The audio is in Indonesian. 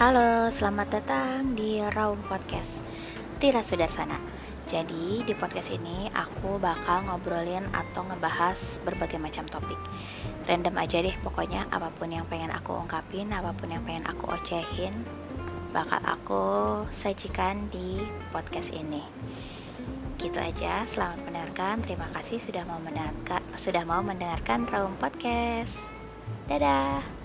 Halo, selamat datang di Raum Podcast. Tira Sudarsana. Jadi di podcast ini aku bakal ngobrolin atau ngebahas berbagai macam topik. Random aja deh pokoknya apa pun yang pengen aku ungkapin, apa pun yang pengen aku ocehin Bakal aku sajikan di podcast ini. Gitu aja, selamat mendengarkan. Terima kasih sudah mau mendengarkan, sudah mau mendengarkan Raum Podcast. Dadah!